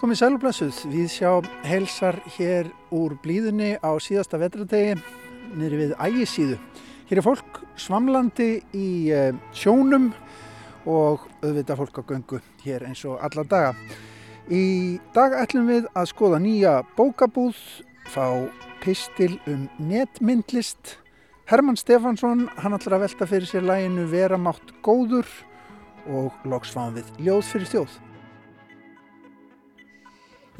Komið sælublassuð, við sjá helsar hér úr blíðunni á síðasta vetradegi niður við ægisíðu. Hér er fólk svamlandi í eh, sjónum og auðvitað fólk á göngu hér eins og alla daga. Í dag ætlum við að skoða nýja bókabúð, fá pistil um netmyndlist. Herman Stefansson, hann ætlar að velta fyrir sér læginu Vera mátt góður og loks fáum við ljóð fyrir þjóð.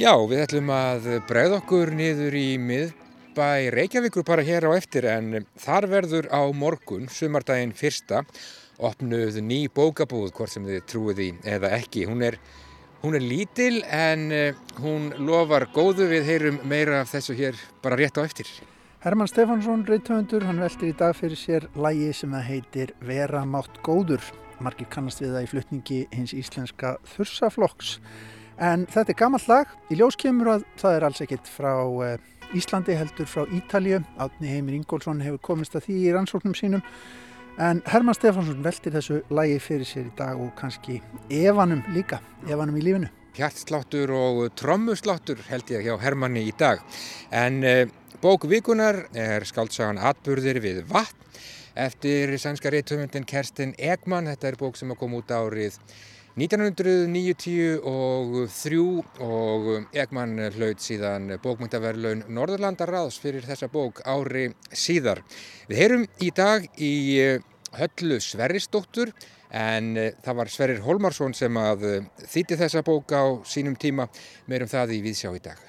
Já, við ætlum að bregða okkur niður í miðbæ Reykjavíkur bara hér á eftir en þar verður á morgun, sumardaginn fyrsta, opnuð ný bókabúð, hvort sem þið trúið í eða ekki. Hún er, hún er lítil en eh, hún lofar góðu við heyrum meira af þessu hér bara rétt á eftir. Herman Stefansson, reytöfundur, hann veltir í dag fyrir sér lægi sem það heitir Vera mátt góður. Markir kannast við það í flutningi hins íslenska þursaflokks. En þetta er gammalt lag. Í ljós kemur að það er alls ekkit frá eh, Íslandi heldur frá Ítalju. Átni Heimir Ingólfsson hefur komist að því í rannsóknum sínum. En Herman Stefansson veldir þessu lagi fyrir sér í dag og kannski evanum líka, evanum í lífinu. Hjartsláttur og trommusláttur held ég hjá Hermanni í dag. En eh, bók vikunar er skaldsagan Atburðir við vatn eftir sænska reytöfundin Kerstin Egman. Þetta er bók sem kom út árið 1993 og Egman hlaut síðan bókmyndaverlaun Norðurlandaráðs fyrir þessa bók ári síðar. Við heyrum í dag í eh, höllu Sverrisdóttur en eh, það var Sverrir Holmarsson sem að eh, þýtti þessa bók á sínum tíma meirum það í Víðsjá í dag.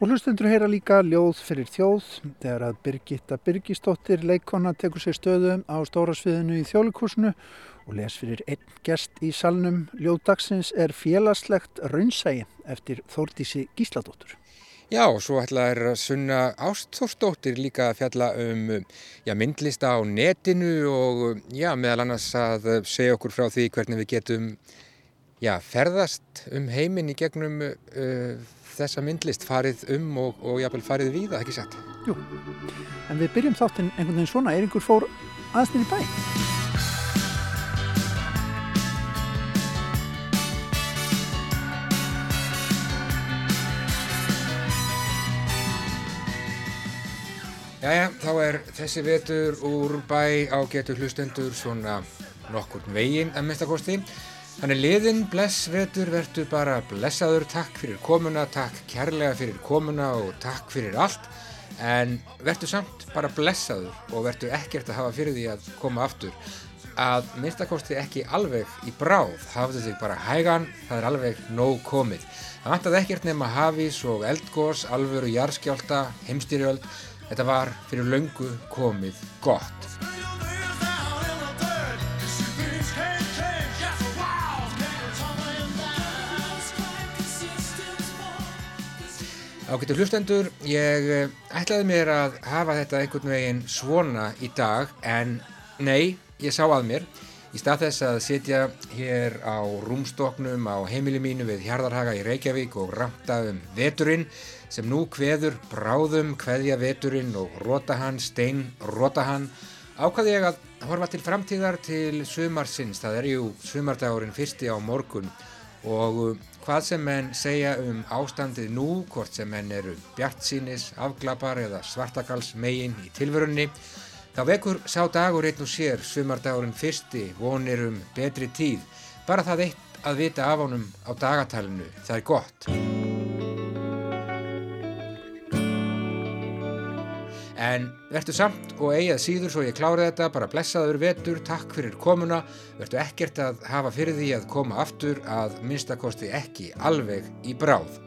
Og hlustendur heyra líka ljóð fyrir þjóð þegar að Birgitta Birgistóttir leikona tekur sér stöðum á stóra sviðinu í þjóðlikursinu og les fyrir einn gest í salnum ljóðdagsins er félagslegt raunsægi eftir Þórdísi Gísladóttur. Já, og svo ætlaður Sunna Ástþórsdóttir líka að fjalla um já, myndlista á netinu og já, meðal annars að segja okkur frá því hvernig við getum já, ferðast um heiminn í gegnum uh, þessa myndlist, farið um og, og jáfnvel farið við, ekki satt? Jú, en við byrjum þáttinn einhvern veginn svona, er einhver fór aðstæðin í bæ? Jæja, þá er þessi vetur úr bæ á getur hlustendur svona nokkur veginn að minnstakosti. Þannig liðin, bless vetur, verður bara blessaður, takk fyrir komuna, takk kærlega fyrir komuna og takk fyrir allt. En verður samt bara blessaður og verður ekkert að hafa fyrir því að koma aftur. Að minnstakosti ekki alveg í bráð, hafðu þig bara hægan, það er alveg nóg komið. Það vantaði ekkert nema hafís og eldgós, alvöru jarskjálta, heimstyrjöld, Þetta var fyrir löngu komið gott. Ágættu hlustendur, ég eh, ætlaði mér að hafa þetta einhvern veginn svona í dag en nei, ég sá að mér. Í stað þess að sitja hér á rúmstoknum á heimili mínu við Hjardarhaga í Reykjavík og ramta um veturinn sem nú kveður bráðum kveðja veturinn og róta hann, stein róta hann, ákvaði ég að horfa til framtíðar til sumarsins, það er jú sumardagurinn fyrsti á morgun. Og uh, hvað sem menn segja um ástandið nú, hvort sem menn eru bjart sínis, afglapar eða svartakals megin í tilvörunni, þá vekur sá dagur einn og sér sumardagurinn fyrsti vonir um betri tíð, bara það eitt að vita af honum á dagatalinu, það er gott. En verður samt og eigað síður svo ég klára þetta, bara blessaður vetur, takk fyrir komuna, verður ekkert að hafa fyrir því að koma aftur að minnstakosti ekki alveg í bráð.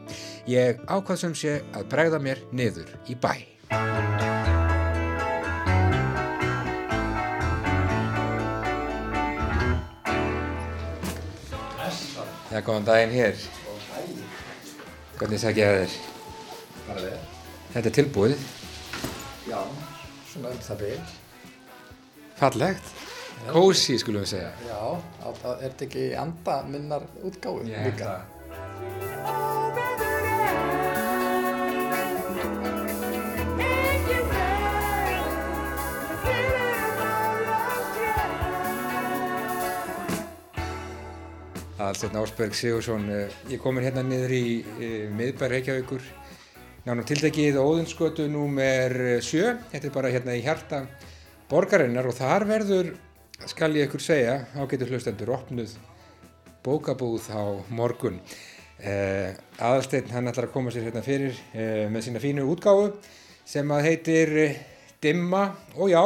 Ég ákvað sem sé að bregða mér niður í bæ. Það er góðan daginn hér. Hvernig segja þér? Þetta er tilbúið. Já, svona um það byrj. Fallegt. Kósi skulum við segja. Já, það er þetta ekki anda minnar útgáðu líka. Aðalsteinn Ásberg Sigursson. eh, Ég komin hérna niður í e, miðbær Reykjavíkur, nánum tiltekið Óðinsgötu númer 7. Þetta er bara hérna í hjarta borgarinnar og þar verður, skal ég ykkur segja, ágætu hlustendur, opnuð bókabúð á morgun. Eh, Aðalsteinn hann ætlar að koma sér hérna fyrir eh, með sína fínu útgáfu sem að heitir eh, Dimma og já,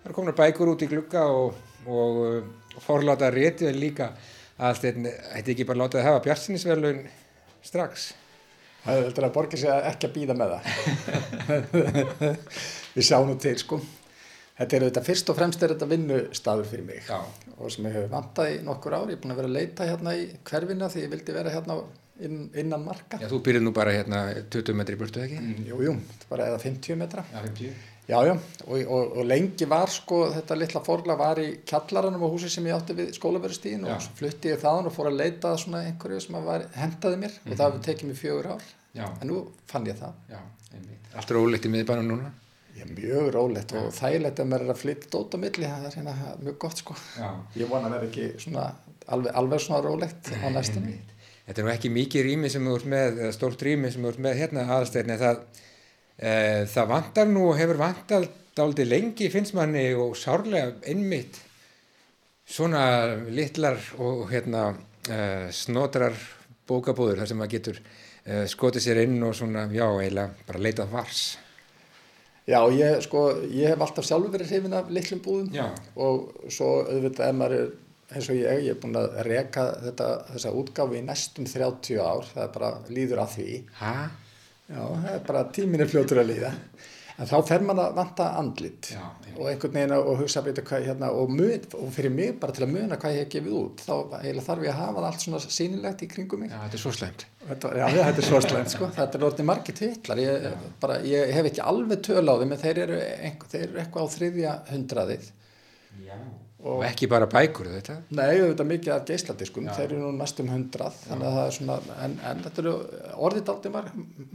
það er komin bækur út í glugga og, og, og forláta rétið líka Aðalsteinn, hætti ekki bara látað að hafa bjartsinisverlun strax. Það er heldur að borgir sig að ekki að býða með það. Við sjáum nú til, sko. Þetta er auðvitað fyrst og fremst er þetta vinnustadur fyrir mig Já. og sem ég hef vantað í nokkur ár. Ég er búin að vera að leita hérna í hverfina því ég vildi vera hérna inn, innan marka. Já, þú byrjið nú bara hérna 20 metri burtu, ekki? Mm, Jú, jú, bara eða 50 metra. Já, 50. Já, já, og, og, og lengi var sko, þetta litla forla var í kjallaranum á húsi sem ég átti við skólaverustíðin Já. og svo flutti ég þaðan og fór að leita að svona einhverju sem var, hendaði mér og það hefur tekið mér fjögur ár. Já, En nú fann ég það. já, einmitt. Allt er ólegt í miðbænum núna? Ég er mjög rólegt og þægilegt að maður er að flytja dót á milli, það er hérna mjög gott sko. Já. Ég vona að vera ekki svona, alveg, alveg svona rólegt á næstunni. Þetta er nú ekki mikið rými sem þú ert með, eða stórt rými sem þú ert með hérna aðstæðinni, það, það vantar nú og hefur vantar dálítið lengi finnst manni og sárlega einmitt svona litlar og hérna e, snotrar bókabúður þar sem maður getur e, skotið sér inn og svona, já, eiginlega bara leitað vars. Já, ég, sko, ég hef alltaf sjálfur verið hrifin af litlum búðum Já. og svo auðvitað ef maður er eins og ég, ég er búin að reka þetta, þessa útgáfi í næstum 30 ár, það er bara líður að því. Hæ? Já, það er bara tímin er fljótur að líða. En þá fer mann að vanta andlit Já, og einhvern veginn að og hugsa að vita hvað hérna og, mun, og fyrir mig bara til að muna hvað ég hef gefið út, þá eiginlega þarf ég að hafa allt svona sýnilegt í kringum mig. Já, þetta er svo slæmt. Þetta, já, þetta er svo slæmt sko, þetta er orðið margir titlar, ég, bara, ég hef ekki alveg töl á þeim en þeir eru, einhver, þeir eru eitthvað á þriðja hundraðið. Já. Og, ekki bara bækur þetta? Nei, auðvitað mikið af geisladiskum, þeir eru nú næstum hundrað, þannig að það er svona, en, en þetta eru orðið daldið mar,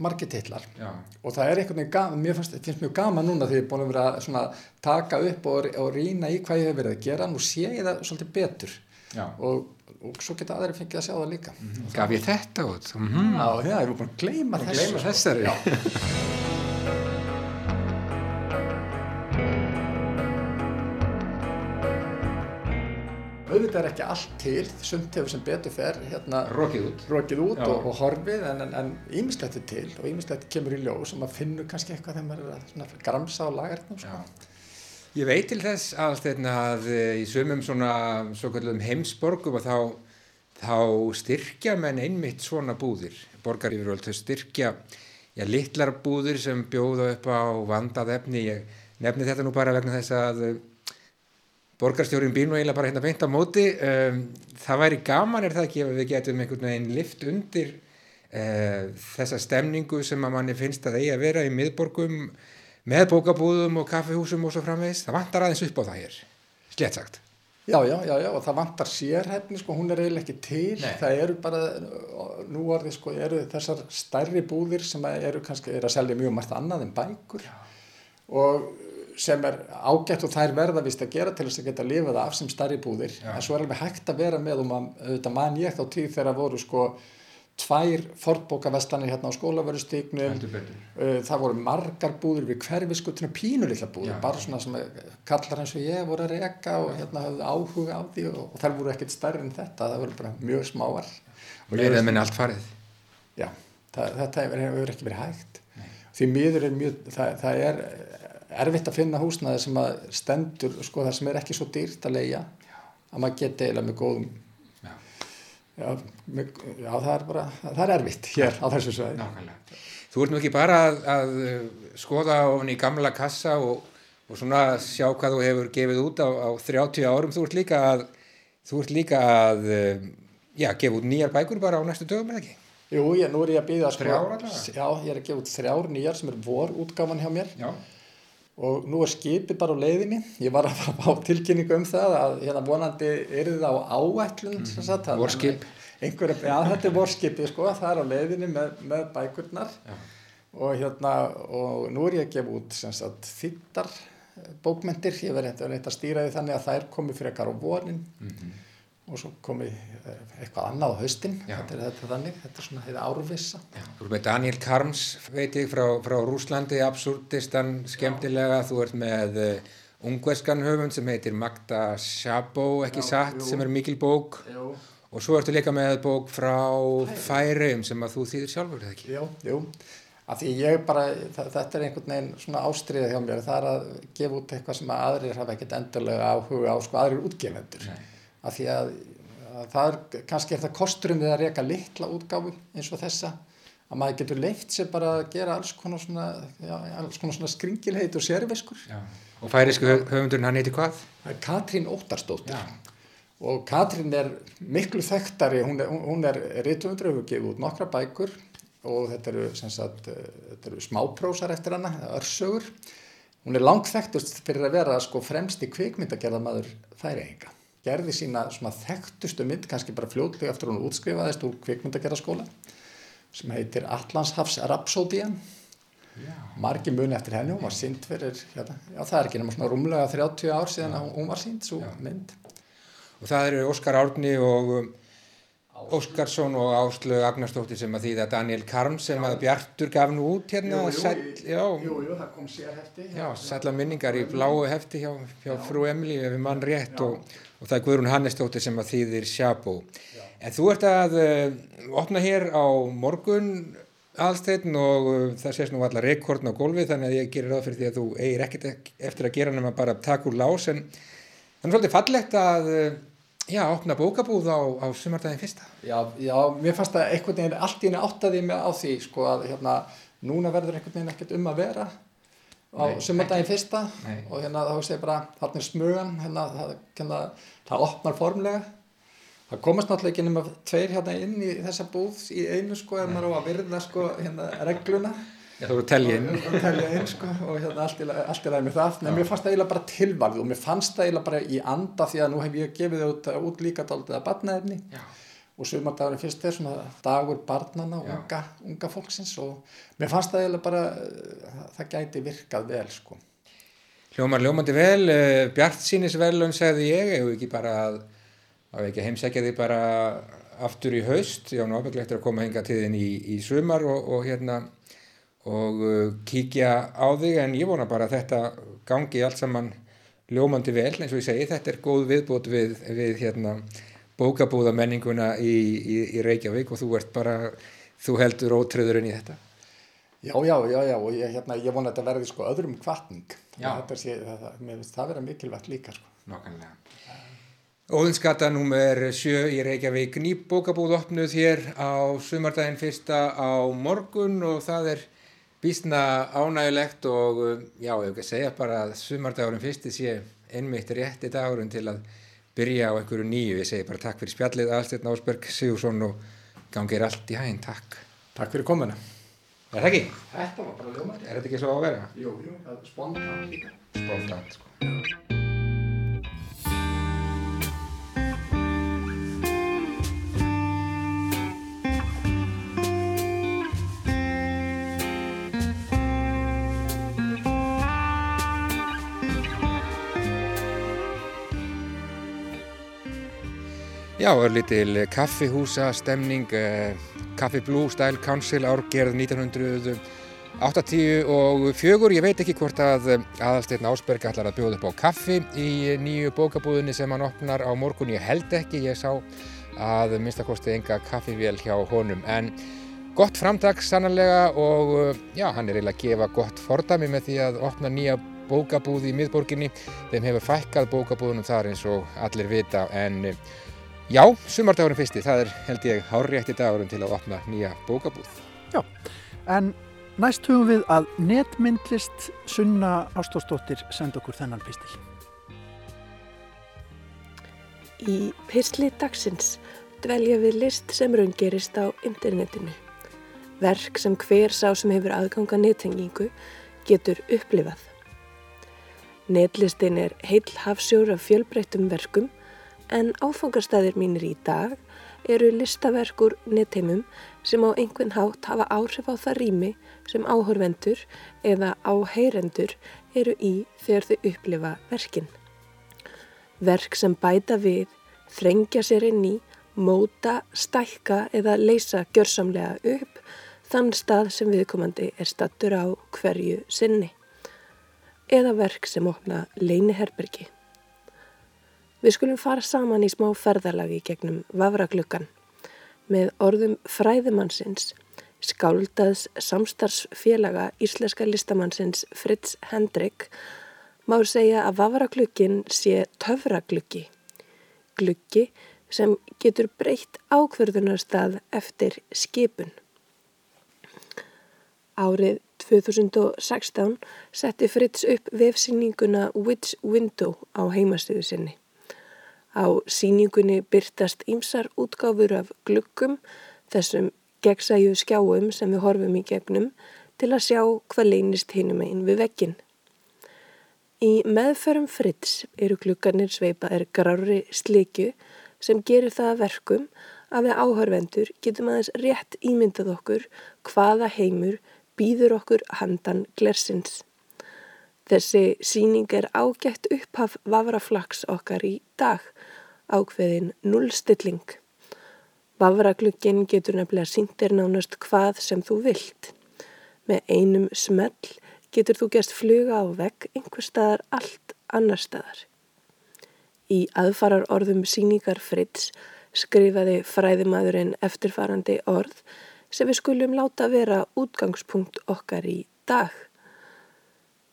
margir titlar. Já. Og það er einhvern veginn gaman, mér finnst, finnst mjög gaman núna þegar ég er búin að vera svona taka upp og, og rýna í hvað ég hef verið að gera, nú sé ég það svolítið betur og, og svo geta aðri fengið að sjá það líka. Gaf ég þetta út? Mm -hmm. Já, já, ég var búin að gleyma. Gleyma sko. þessari. Auðvitað er ekki allt til, sumt hefur sem betur fer hérna Rokið út. rokið út og, og horfið en, ímislegt er til og ímislegt kemur í ljós og maður finnur kannski eitthvað þegar maður er að gramsa á lagarnum sko. Ég veit til þess aðalsteinn að eh, í sumum svona svo heimsborgum og þá, þá styrkja menn einmitt svona búðir. Borgar yfirvöld þau styrkja já, litlar búðir sem bjóða upp á vandað efni. Ég nefni þetta nú bara vegna þess að eh, borgarstjórin býr nú eiginlega bara hérna beint á móti. Um, það væri gaman er það ekki ef við getum einhvern veginn lift undir uh, þessa stemningu sem að manni finnst að eigi að vera í miðborgum með bókabúðum og kaffihúsum og svo framvegis. Það vantar aðeins upp á það hér, slett sagt. Já, já, já, já, og það vantar sérhefni, sko, hún er eiginlega ekki til, Nei. það eru bara, nú orðið, sko, eru þessar stærri búðir sem eru kannski, eru að selja mjög margt annað en bækur já. og sem er ágætt og þær verða vist að gera til þess að geta lifað af sem stærri búðir, Já. en svo er alveg hægt að vera með og man, auðvitað man ég þá tíð þegar voru, sko, tvær fornbókavestanir hérna á betur. Uh, það voru margar búður við hverfiskutuna pínulilla búður, Já. bara svona sem kallar eins og ég voru að reka og hérna hafði áhuga á því og, og þær voru ekkert stærri en þetta, það voru bara mjög smáar Og leiðið minn allt farið. já, það, þetta hefur, hefur ekki verið hægt því miður er mjög það, það er erfitt að finna húsnaði sem að stendur, sko það sem er ekki svo dýrt að leia að maður geti eiginlega með góðum Já. já, með, já það er bara það er erfitt hér á þessu sveið Nákvæmlega. Þú ert nú ekki bara að, að uh, skoða ofin í gamla kassa og, og svona sjá hvað þú hefur gefið út á, á 30 árum. Þú ert líka að, þú ert líka að uh, já, gefa út nýjar bækur bara á næstu dögum eða ekki? Jú, ég, nú er ég að býða sko? Já, ég er að gefa út þrjár nýjar sem er vor útgáfan hjá mér Já. Og nú er skipið bara á leiðinni ég var að fá tilkynningu um það að hérna vonandi er það á áætlun sem sagt, að- Vorskip. einhverja, já þetta er vorskipið sko það er á leiðinni með, með bækurnar Já. og hérna og nú er ég að gefa út sagt þittar bókmentir, ég verði eitthvað að stýra því þannig að þær komi fyrir ekkar á vorin Mhm. Og svo komi eh, eitthvað annað á haustin. Þetta er þetta þannig, þetta er svona hefði áruvissa Þú ert með Daniel Karms veit ég frá, frá Rúslandi absurdistan skemmtilega, þú ert með uh, ungverskan höfund sem heitir Magda Sjabó, ekki Já, satt jú. sem er mikil bók. Jú. og svo ertu líka með bók frá Færeim sem að þú þýðir sjálfur, eða ekki? Jú, jú, af því ég bara, þetta er einhvern veginn svona ástriða hjá mér, það er að gefa út eitthvað sem að aðrir hafa ekkert endurlega áhuga á, sko aðrir útgefendur. Af því að, að það er, kannski það kosturum við að reyka litla útgáfu eins og þessa, að maður getur leift sér bara að gera alls konar svona, já, alls konar svona skringilheit og sérviskur. Og færisku hö- höfundurinn, hann heiti hvað? Katrín Óttarsdóttir. Og Katrín er miklu þekktari, hún er, hún er ritumundur, hefur gefið út nokkra bækur og þetta eru, sagt, eh, þetta eru smáprósar eftir hana, örsögur. Hún er langþekktust fyrir að vera sko fremst í kvikmyndagerðamaður færiðinga. Gerði sína svona þekktustu mynd, kannski bara fljótlega eftir hún útskrifaðist úr kvikmyndagerðaskóla sem heitir Allandshafs Rhapsodian. Margi muni eftir henni, hún var sínd fyrir, hérna, já það er ekki nema svona rúmlega 30 ár síðan að hún- var sínd, svo mynd. Og það eru Óskar Árni og um, Óskarsson og Áslögu Agnarsdóttir sem að þýða Daniel Karm sem að Bjartur gaf nú út hérna já, jú, jú, það kom sér hefti. já, sælla minningar í bláu hefti hjá, hjá frú Emilí ef við mann rétt og, og það er Guðrún Hannesdóttir sem að þýðir Sjabó en þú ert að uh, opna hér á morgun aðstegn og uh, það sést nú allar rekordn á gólfið þannig að ég gerir ráð fyrir því að þú eigir ekkert ek- eftir að gera nema bara taka úr lás en það er svolítið fallegt að uh, já, opna bókabúð á, á sumardaginn fyrsta. Já, já, mér fannst að einhvern veginn allt í henni áttaði mig á því, sko, að hérna, núna verður einhvern veginn ekkert um að vera á Nei, sumardaginn fyrsta Nei. og hérna þá veist ég bara, þarna er smugan, hérna, það, hérna, það opnar formlega. Það komast náttúrulega ekki nema tveir hérna inn í þessa búð í einu, sko, ef maður á að virða, sko, hérna, regluna. Já, þú eru að telja inn og telja inn sko og hérna allt í ræði með það en mér fannst það eiginlega bara tilvalið og mér fannst það eiginlega bara í anda því að nú hef ég gefið það út, út líka dálítið að Já. Og sumardagurinn fyrst er svona dagur barnana, Já. unga, unga fólksins og mér fannst það eiginlega bara uh, það gæti virkað vel sko. Hljómar ljómandi vel, uh, Bjart sínisvelun segði ég, ef ekki bara að, að ekki heimsækja því bara aftur í haust, já nú ábygglegt er að koma hinga til þinn í, í sumar og, og hérna og uh, kíkja á þig en ég vona bara að þetta gangi allt saman ljómandi vel. Eins og ég segi, þetta er góð viðbót við, við hérna bókabúða menninguna í, í, í Reykjavík og þú ert bara, þú heldur ótröðurinn í þetta. Já, já, já, já og ég, hérna, ég vona að þetta verði sko öðrum kvartning þetta sé, það, það, það vera mikilvægt líka sko Nákvæmlega. Óðinsgata númer 7 í Reykjavík ný bókabúð opnuð hér á sumardaginn fyrsta á morgun og það er býstna ánægulegt og já, ég hef ekki segja bara að sumardagurinn fyrsti sé einmitt rétti dagurinn til að byrja á einhverju nýju. Ég segi bara takk fyrir spjallið Alsteinn Ásberg Sigursson og gangir allt í hæginn, takk. Takk fyrir komuna Er það ekki? Þetta var bara ljómandi Er þetta ekki svo að vera? Jú, jú, það er spontan líka Spontant, sko. Já, örlítil kaffihúsa stemning, eh, Kaffi Blue Style Council árgerð 1980 og fjögur. Ég veit ekki hvort að aðalsteinn Ásberg ætlar að bjóða upp á kaffi í nýju bókabúðinni sem hann opnar á morgun. Ég held ekki, ég sá að minnstakosti enga kaffivél hjá honum. En gott framtak sannarlega og já, hann er eiginlega að gefa gott fordæmi með því að opna nýja bókabúð í miðborginni. Þeim hefur fækkað bókabúðunum þar eins og allir vita en Já, sumardagurinn fyrsti, það er held ég hárrétti dagurinn til að opna nýja bókabúð. En næst hugum við að netmyndlist Sunna Ástórsdóttir senda okkur þennan pistil. Í pisli dagsins dvelja við list sem raungerist á internetinu. Verk sem hver sá sem hefur aðganga nettengingu getur upplifað. Netlistin er heill hafsjór af fjölbreyttum verkum en áfangastæðir mínir í dag eru listaverkur netheimum sem á einhvern hátt hafa áhrif á það rými sem áhorvendur eða áheyrendur eru í þegar þau upplifa verkin. Verk sem bæta við, þrengja sér inn í, móta, stækka eða leysa gjörsamlega upp þann stað sem viðkomandi er stattur á hverju sinni eða verk sem opna leiniherbergi. Við skulum fara saman í smá ferðalagi gegnum vafragluggan með orðum fræðimannsins, skáldaðs samstarfsfélaga íslenska listamannsins Fritz Hendrik má segja að vafraglugin sé töfragluggi, gluggi sem getur breytt ákverðunarstað eftir skipun. Árið 2016 setti Fritz upp vefsýninguna Which Window á heimastöðu sinni. Á síningunni byrtast ímsar útgáfur af gluggum, þessum gegnsæju skjáum sem við horfum í gegnum, til að sjá hvað leynist hinum einn við vekkin. Í meðferðum Fritz eru gluggarnir sveipaðir grári slikju sem gerir það verkum að við áhörvendur getum aðeins rétt ímyndað okkur hvaða heimur býður okkur handan glersins. Þessi síning er ágætt upphaf vafraflags okkar í dag, ákveðin nullstilling. Vafraglugginn getur nefnilega síndir nánast hvað sem þú vilt. Með einum smell getur þú gæst fluga á vegg einhver staðar allt annar staðar. Í aðfarar orðum síningar Fritz skrifaði fræðimadurinn eftirfarandi orð sem við skulum láta vera útgangspunkt okkar í dag.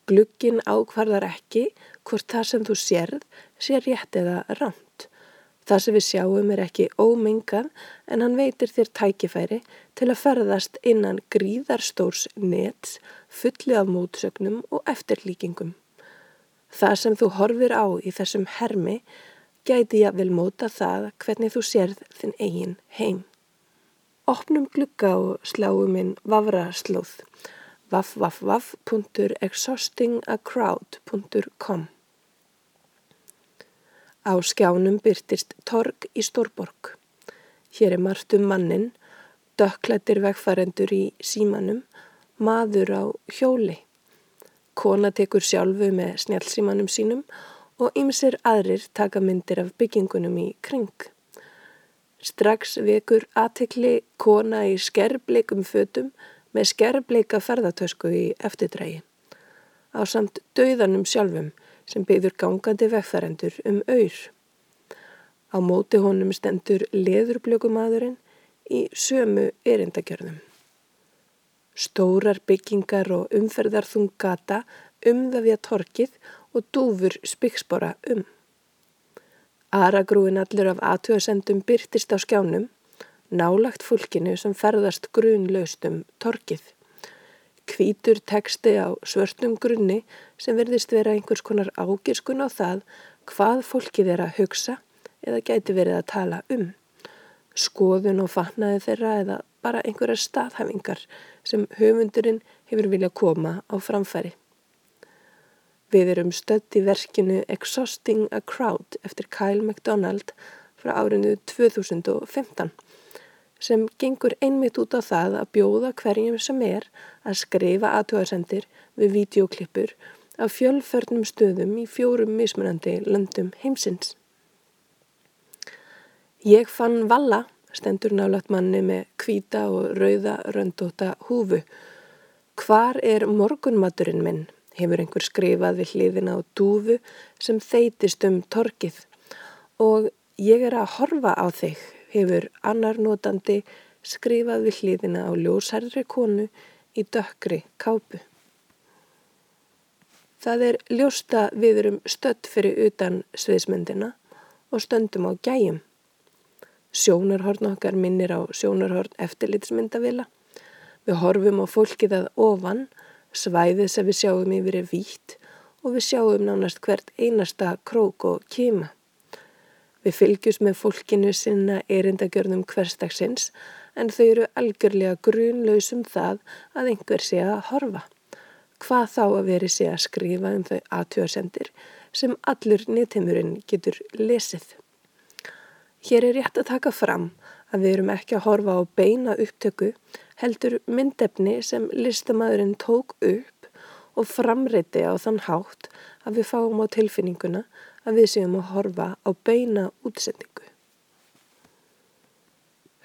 Glugginn ákvarðar ekki hvort það sem þú sérð sé rétt eða rámt. Það sem við sjáum er ekki ómengað en hann veitir þér tækifæri til að ferðast innan gríðarstórs nets fulli af mótsögnum og eftirlíkingum. Það sem þú horfir á í þessum hermi gæti ég að vil móta það hvernig þú sérð þinn eigin heim. Opnum glugga og sláum inn vafraslóð www.exhaustingacrowd.com Á skjánum byrtist torg í Stórborg. Hér er margt um mannin, dökklættir vegfærendur í símanum, maður á hjóli. Kona tekur sjálfu með snjálfsímanum sínum og ymsir aðrir taka myndir af byggingunum í kring. Strax vekur aðtekli kona í skerrbleikum fötum með skerrbleika ferðartösku í eftirdrægi. Á samt dauðanum sjálfum sem byður gangandi vegferendur um auður. Á móti honum stendur leðurblökumadurinn í sömu erindagjörðum. Stórar byggingar og umferðarþung gata umðafja torkið og dúfur spyggsbora um. Aragrúin allur af aðtöðasendum byrtist á skjánum, nálagt fólkinu sem ferðast grunlaust um torkið. Kvítur teksti á svörtum grunni sem verðist vera einhvers konar ágiskun á það hvað fólkið er að hugsa eða gæti verið að tala um. Skoðun og fatnaði þeirra eða bara einhverja staðhæfingar sem höfundurinn hefur viljað koma á framfæri. Við erum stödd í verkinu Exhausting a Crowd eftir Kyle MacDonald frá árinu 2015 sem gengur einmitt út á það að bjóða hverjum sem er að skrifa aðtöðarsendir við videoklippur af fjölförnum stöðum í fjórum mismunandi löndum heimsins. Ég fann valla, stendur nálat manni með kvíta og rauða röndóta húfu. Hvar er morgunmaturinn minn? hefur einhver skrifað við hliðina á dúfu sem þeitist um torkið og ég er að horfa á þig, hefur annar notandi skrifað við hliðina á ljósærri konu í dökkri kápu. Það er ljósta við erum stött fyrir utan sviðsmyndina og stöndum á gæjum. Sjónarhorn okkar minnir á sjónarhorn eftirlitsmyndavila. Við horfum á fólkið að ofan Svæðið sem við sjáum yfir er vítt og við sjáum nánast hvert einasta krók og kima. Við fylgjum með fólkinu sinna erindagjörnum hverstagsins en þau eru algjörlega grunlausum það að einhver sé að horfa. Hvað þá að veri sé að skrifa um þau aðtjóðsendir sem allur nýttimurinn getur lesið. Hér er rétt að taka fram að við erum ekki að horfa á beina upptöku heldur myndefni sem listamæðurinn tók upp og framreiti á þann hátt að við fáum á tilfinninguna að við séum að horfa á beina útsendingu.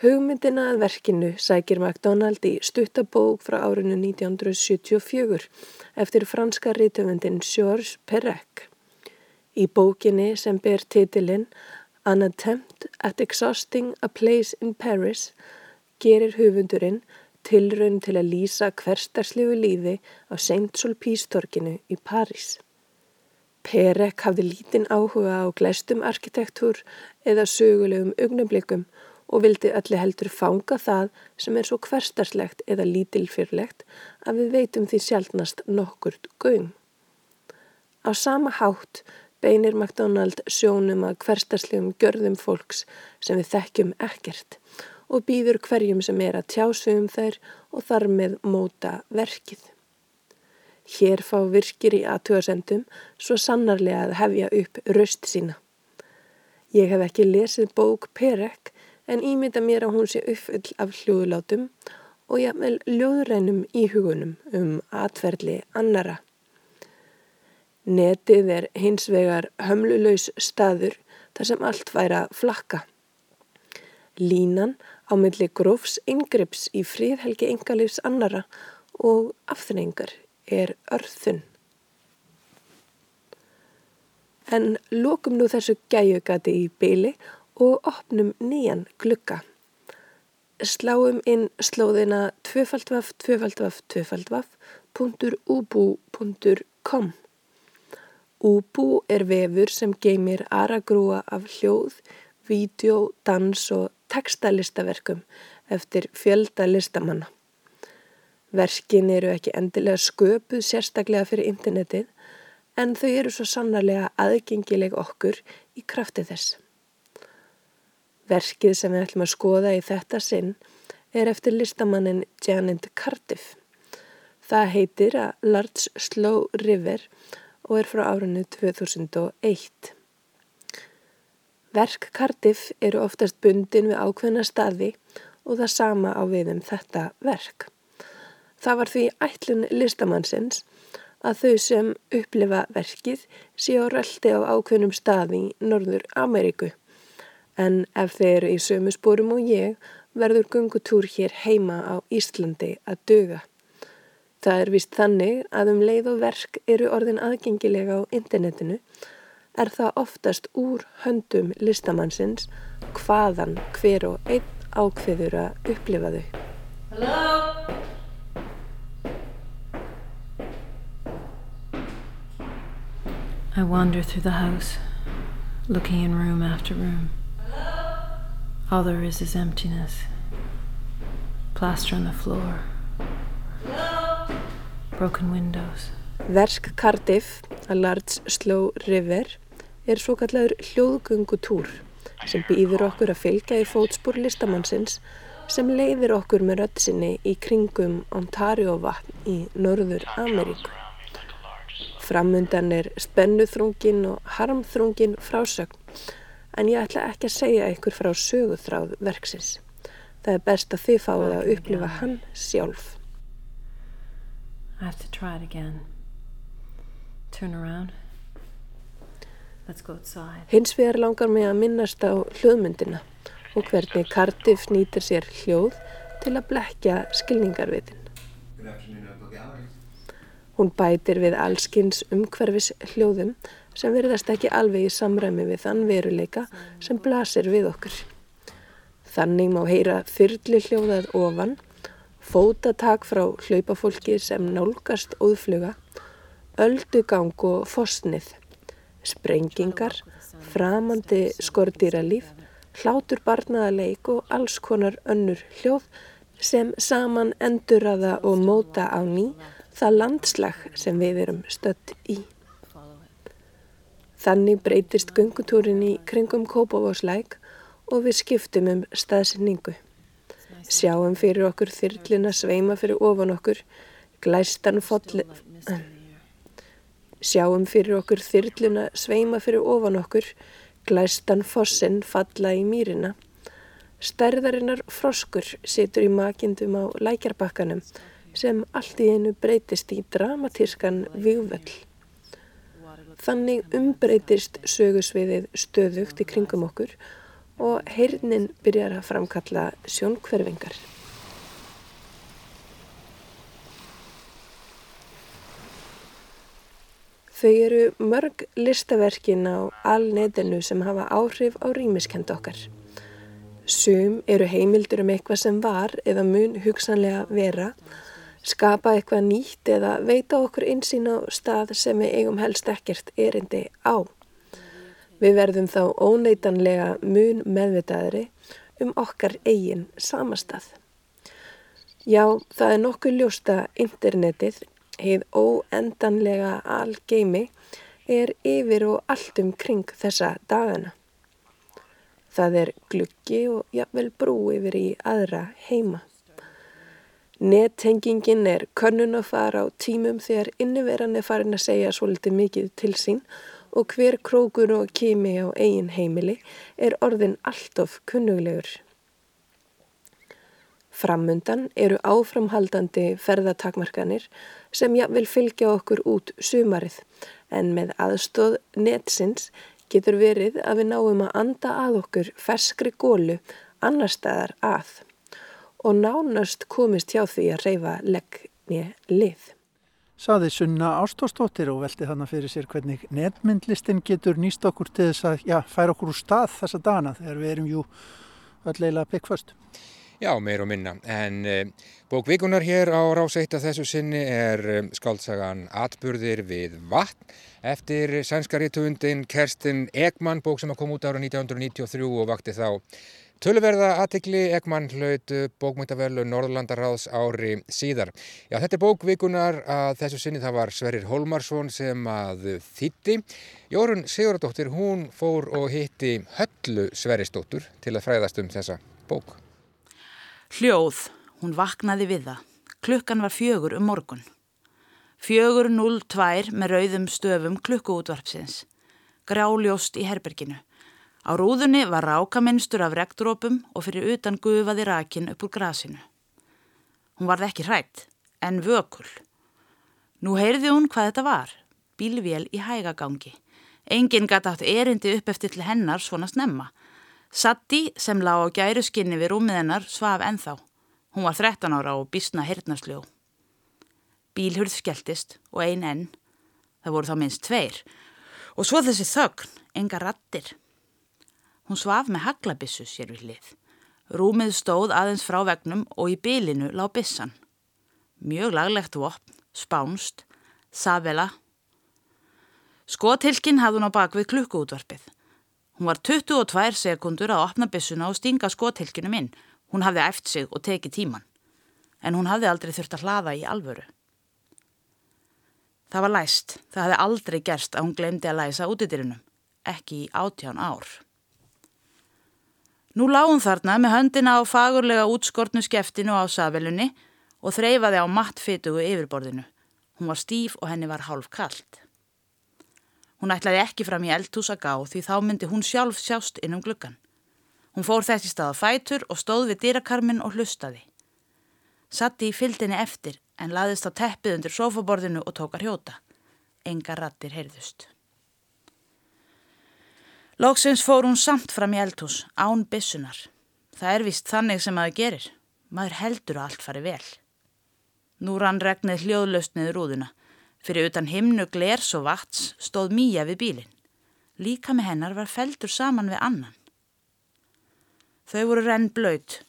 Hugmyndina að verkinu sækir MacDonald í stuttabók frá árinu 1974 eftir franska rítumundin Georges Perec. Í bókinni sem ber titilinn An Attempt at Exhausting a Place in Paris gerir hufundurinn tilraun til að lýsa hverstarslegu lífi á Saint-Sulpice-torkinu í París. Perek hafði lítinn áhuga á glæstum arkitektúr eða sögulegum augnablikum og vildi öllu heldur fanga það sem er svo hverstarslegt eða lítilfyrlegt að við veitum því sjálfnast nokkurt göng. Á sama hátt beinir McDonald sjónum að hverstarslegum görðum fólks sem við þekkjum ekkert og býður hverjum sem er að tjásum þær og þar með móta verkið. Hér fá virkir í aðtöðasendum svo sannarlega að hefja upp röst sína. Ég hef ekki lesið bók Perek en ímynda mér að hún sé uppfull af hljóðulátum og jafnvel ljóðrænum íhugunum um atverðli annara. Netið er hins vegar hömlulegs staður þar sem allt væri að flakka. Línan á milli grófs yngrips í fríðhelgi engalífs annara og afþrengar er örþun. En lókum nú þessu gæjugati í byli og opnum nýjan glukka. Sláum inn slóðina tvöfaldvaf, tvöfaldvaf, tvöfaldvaf.ubu.com Ubu er vefur sem geymir aragrúa af hljóð, vídeo, dans og textalistaverkum eftir fjölda listamanna. Verkin eru ekki endilega sköpuð sérstaklega fyrir internetið en þau eru svo sannarlega aðgengileg okkur í krafti þess. Verkið sem við ætlum að skoða í þetta sinn er eftir listamannin Janet Cardiff. Það heitir að Large Slow River og er frá árunnu 2001. Verk Cardiff eru oftast bundin við ákveðna staði og það sama á við um þetta verk. Það var því ætlun listamannsins að þau sem upplifa verkið sé á röldi á ákveðnum staði í Norður Ameríku en ef þeir eru í sömu spórum og ég verður gungutúr hér heima á Íslandi að döga. Það er vist þannig að um leið og verk eru orðin aðgengilega á internetinu er það oftast úr höndum listamannsins hvaðan hver og einn ákveður að upplifa þau. Hello? I wander through the house, looking in room after room. All there is is emptiness. Plaster on the floor. Broken windows. Versk Cardiff, A Large Slow River, er svo kallaður hljóðgöngutúr sem býður okkur að fylgja í fótspúr listamannsins sem leiðir okkur með röttsinni í kringum Ontario vatn í Norður Ameríku. Framundan er spennuþrungin og harmþrungin frásögn en ég ætla ekki að segja ykkur frá söguþráð verksins. Það er best að þið fáið að upplifa hann sjálf. I have to try it again. Turn around. Let's go outside. Hins vegar langar mig að minnast á hljóðmyndina og hvernig Cardiff nýtir sér hljóð til að blekja skilningarvitin. Hún bætir við allskins umhverfis hljóðum sem verðast ekki alveg í samræmi við þann veruleika sem blasir við okkur. Þannig má heyra þyrli hljóðað ofan, fótatak frá hlaupafólki sem nálgast óðfluga, öldugang og fosnið, sprengingar, framandi skordýralíf, hlátur barnaðaleik og alls konar önnur hljóð sem saman enduraða og móta á ný það landslag sem við erum stött í. Þannig breytist gungutúrin í kringum Kópavóslæk og við skiptum um staðsynningu. Sjáum fyrir okkur þyrlina sveima fyrir ofan okkur, glæstan fotli... Sjáum fyrir okkur þyrlina sveima fyrir ofan okkur, glæstan fossin falla í mýrina. Stærðarinnar froskur situr í makindum á lækjarbakkanum sem allt í einu breytist í dramatískan vigvöll. Þannig umbreytist sögusviðið stöðugt í kringum okkur og heyrnin byrjar að framkalla sjónkverfingar. Þau eru mörg listaverkin á alnetinu sem hafa áhrif á rýmiskend okkar. Sum eru heimildur um eitthvað sem var eða mun hugsanlega vera, skapa eitthvað nýtt eða veita okkur einsýn á stað sem við eigum helst ekkert erindi á. Við verðum þá óneitanlega mun meðvitaðri um okkar eigin samastað. Já, það er nokkuð ljósta internetið heið óendanlega algeimi er yfir og allt um kring þessa dagana. Það er gluggi og jafnvel brú yfir í aðra heima. Nettengingin er könnun að fara á tímum þegar inniveran er farin að segja svolítið mikið til sín og hver krókur og kimi á eigin heimili er orðin alltof kunnuglegur. Framundan eru áframhaldandi ferðatakmarkanir sem jáfnvel fylgja okkur út sumarið en með aðstóð netsins getur verið að við náum að anda að okkur ferskri gólu annar staðar að og nánast komist hjá því að reyfa leggni lið. Saði Sunna Ástóstóttir og velti þannig fyrir sér hvernig netmyndlistin getur nýst okkur til þess að já, færa okkur úr stað þessa dana þegar við erum jú öll leila byggföst. Já, meir og minna. En uh, bókvíkunar hér á ráseitt að þessu sinni er um, skáltsagan Atburðir við vatn eftir sænskaritundin Kerstin Ekman, bók sem kom út ára 1993 og vakti þá Töluverða aðtikli Ekman hlaut bókmyndaverlu Norðlandaráðs ári síðar. Já, þetta er bókvíkunar að þessu sinni það var Sverrir Holmarsson sem að þýtti. Jórun Sigurðardóttir, hún fór og hitti Höllu Sverrisdóttur til að fræðast um þessa bók. Hljóð, hún vaknaði við það. Klukkan var fjögur um morgun. Fjögur 02 með rauðum stöfum klukkuútvarpsins. Gráljóst í herberginu. Á rúðunni var rákaminstur af regndrópum og fyrir utan gufaði rakin upp úr grasinu. Hún varði ekki hrætt, en vökul. Nú heyrði hún hvað þetta var. Bílvél í hægagangi. Engin gæti átt erindi upp eftir til hennar svona snemma. Satti sem lág á gæru skinni við rúmið hennar svaf enþá. Hún var 13 ára og bísna hirtnarsljó. Bílhurð skelltist og ein enn. Það voru þá minnst tveir. Og svo þessi þögn, enga rattir. Hún svaf með haglabissu sér við hlið. Rúmið stóð aðeins frá vegnum og í bylinu lág bissan. Mjög laglegt vopn, spánst, savela. Skotilkin hafði hún á bakvið klukkuútvarpið. Hún var 22 sekundur að opna bissuna og stinga skothilkinum inn. Hún hafði eft sig og tekið tíman. En hún hafði aldrei þurft að hlaða í alvöru. Það var læst. Það hafði aldrei gerst að hún glemdi að læsa útidyrinum. Ekki í átján ár. Nú lág hún þarna með höndina á fagurlega útskortnu skeftinu á safelunni og þreyfaði á mattfitugu yfirborðinu. Hún var stíf og henni var hálf kallt. Hún ætlaði ekki fram í eldhús að gá því þá myndi hún sjálf sjást inn um gluggan. Hún fór þessi stað á fætur og stóð við dýrakarmin og hlustaði. Satti í fyldinni eftir en laðist á teppið undir sofaborðinu og tókar hjóta. Enga rattir heyrðust. Lóksins fór hún samt fram í eldhús, án bissunar. Það er vist þannig sem maður gerir. Maður heldur að allt fari vel. Nú rann regnið hljóðlaust niður úðuna. Fyrir utan himnu glers og vats stóð Míja við bílinn. Líka með hennar var feldur saman við annan. Þau voru renn blöyt.